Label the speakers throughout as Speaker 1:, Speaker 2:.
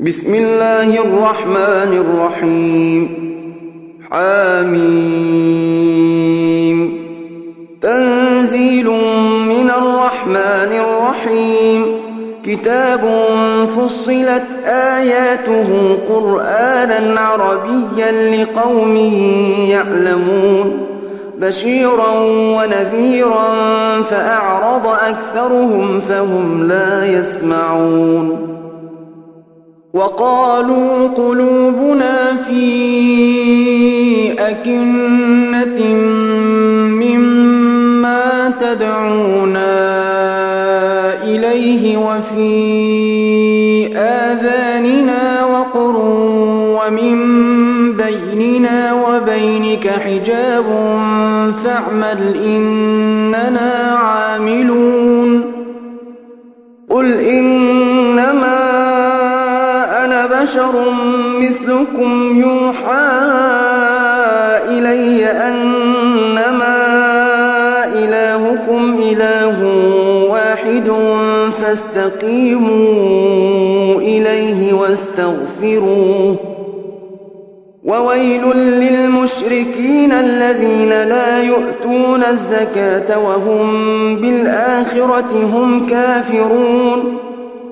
Speaker 1: بسم الله الرحمن الرحيم حاميم تنزيل من الرحمن الرحيم كتاب فصلت آياته قرآنا عربيا لقوم يعلمون بشيرا ونذيرا فأعرض أكثرهم فهم لا يسمعون وقالوا قلوبنا في أكنة مما تدعونا إليه وفي آذاننا وقر ومن بيننا وبينك حجاب فاعمل إن بشر مثلكم يوحى إلي أنما إلهكم إله واحد فاستقيموا إليه واستغفروه وويل للمشركين الذين لا يؤتون الزكاة وهم بالآخرة هم كافرون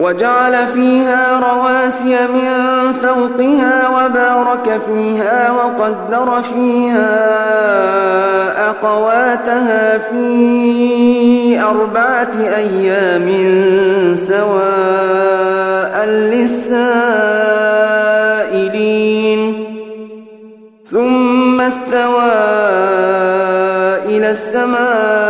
Speaker 1: وجعل فيها رواسي من فوقها وبارك فيها وقدر فيها أقواتها في أربعة أيام سواء للسائلين ثم استوى إلى السماء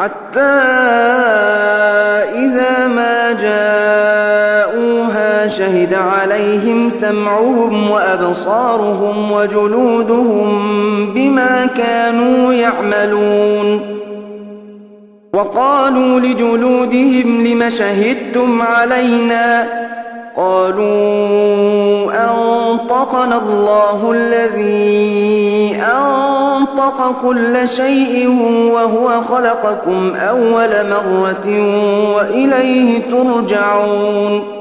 Speaker 1: حتى إذا ما جاءوها شهد عليهم سمعهم وأبصارهم وجلودهم بما كانوا يعملون وقالوا لجلودهم لم شهدتم علينا قالوا أنطقنا الله الذي أنطق خلق كل شيء وهو خلقكم أول مرة وإليه ترجعون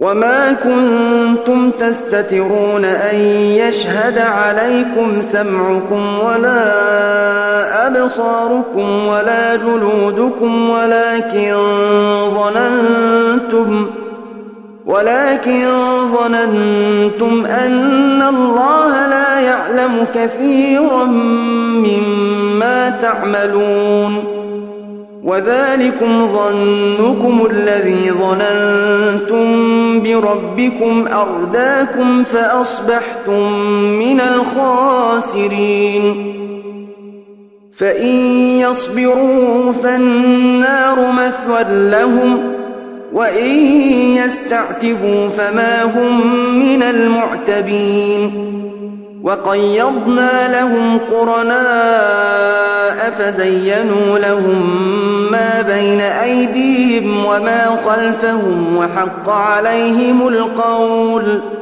Speaker 1: وما كنتم تستترون أن يشهد عليكم سمعكم ولا أبصاركم ولا جلودكم ولكن ظننتم ظننتم ولكن ظننتم أن الله لا يعلم كثيرا مما تعملون وذلكم ظنكم الذي ظننتم بربكم أرداكم فأصبحتم من الخاسرين فإن يصبروا فالنار مثوى لهم ۖ وإن يستعتبوا فما هم من المعتبين وقيضنا لهم قرناء فزينوا لهم ما بين أيديهم وما خلفهم وحق عليهم القول ۖ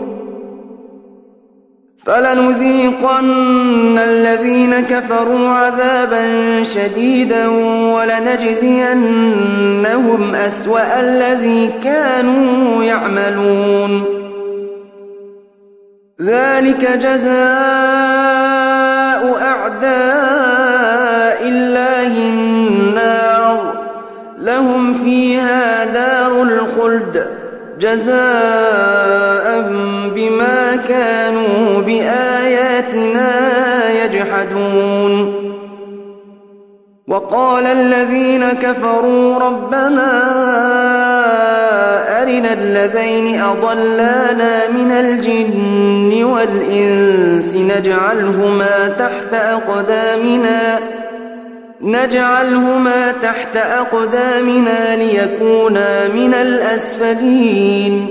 Speaker 1: فلنذيقن الذين كفروا عذابا شديدا ولنجزينهم أسوأ الذي كانوا يعملون ذلك جزاء أعداء الله النار لهم فيها دار الخلد جزاء بما كانوا بآياتنا يجحدون وقال الذين كفروا ربنا أرنا الذين أضلانا من الجن والإنس نجعلهما تحت أقدامنا ۖ نجعلهما تحت أقدامنا ليكونا من الأسفلين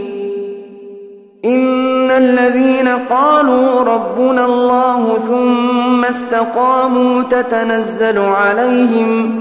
Speaker 1: إن الذين قالوا ربنا الله ثم استقاموا تتنزل عليهم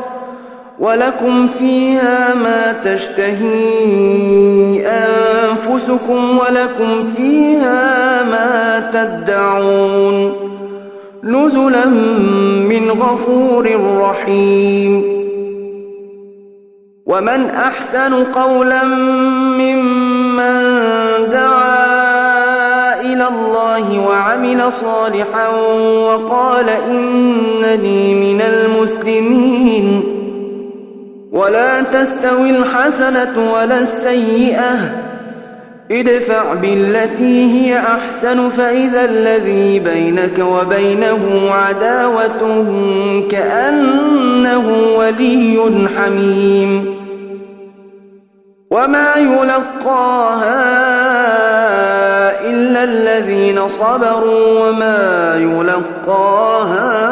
Speaker 1: ولكم فيها ما تشتهي أنفسكم ولكم فيها ما تدعون نزلا من غفور رحيم ومن أحسن قولا ممن دعا إلى الله وعمل صالحا وقال إنني من المسلمين ولا تستوي الحسنة ولا السيئة ادفع بالتي هي أحسن فإذا الذي بينك وبينه عداوة كأنه ولي حميم وما يلقاها إلا الذين صبروا وما يلقاها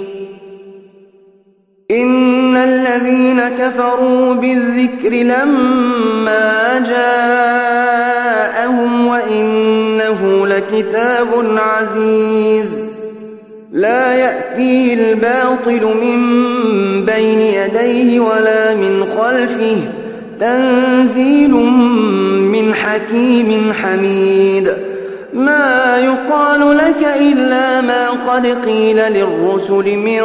Speaker 1: إن الذين كفروا بالذكر لما جاءهم وإنه لكتاب عزيز لا يأتيه الباطل من بين يديه ولا من خلفه تنزيل من حكيم حميد ما يقال لك إلا ما قد قيل للرسل من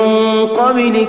Speaker 1: قبلك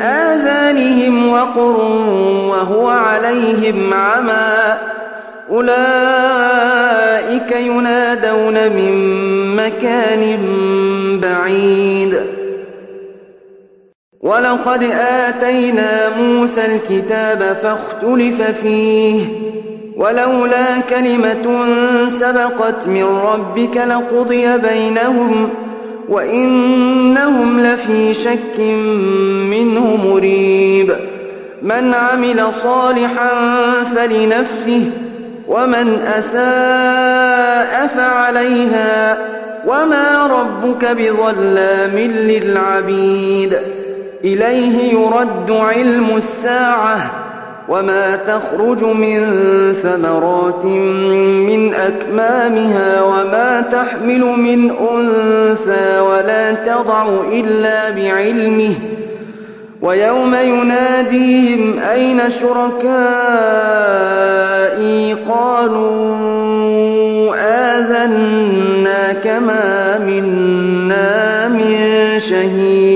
Speaker 1: آذانهم وقر وهو عليهم عمى أولئك ينادون من مكان بعيد ولقد آتينا موسى الكتاب فاختلف فيه ولولا كلمة سبقت من ربك لقضي بينهم ۖ وإنهم لفي شك منه مريب من عمل صالحا فلنفسه ومن أساء فعليها وما ربك بظلام للعبيد إليه يرد علم الساعة وما تخرج من ثمرات من أكمامها وما تحمل من أنثى ولا تضع إلا بعلمه ويوم يناديهم أين شركائي قالوا آذنا كما منا من شهيد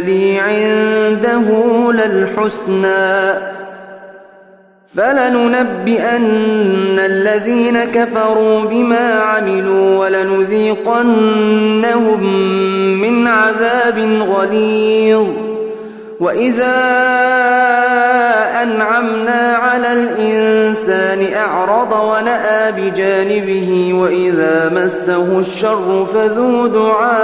Speaker 1: لي عنده للحسنى فلننبئن الذين كفروا بما عملوا ولنذيقنهم من عذاب غليظ وإذا أنعمنا على الإنسان أعرض ونأى بجانبه وإذا مسه الشر فذو دعاء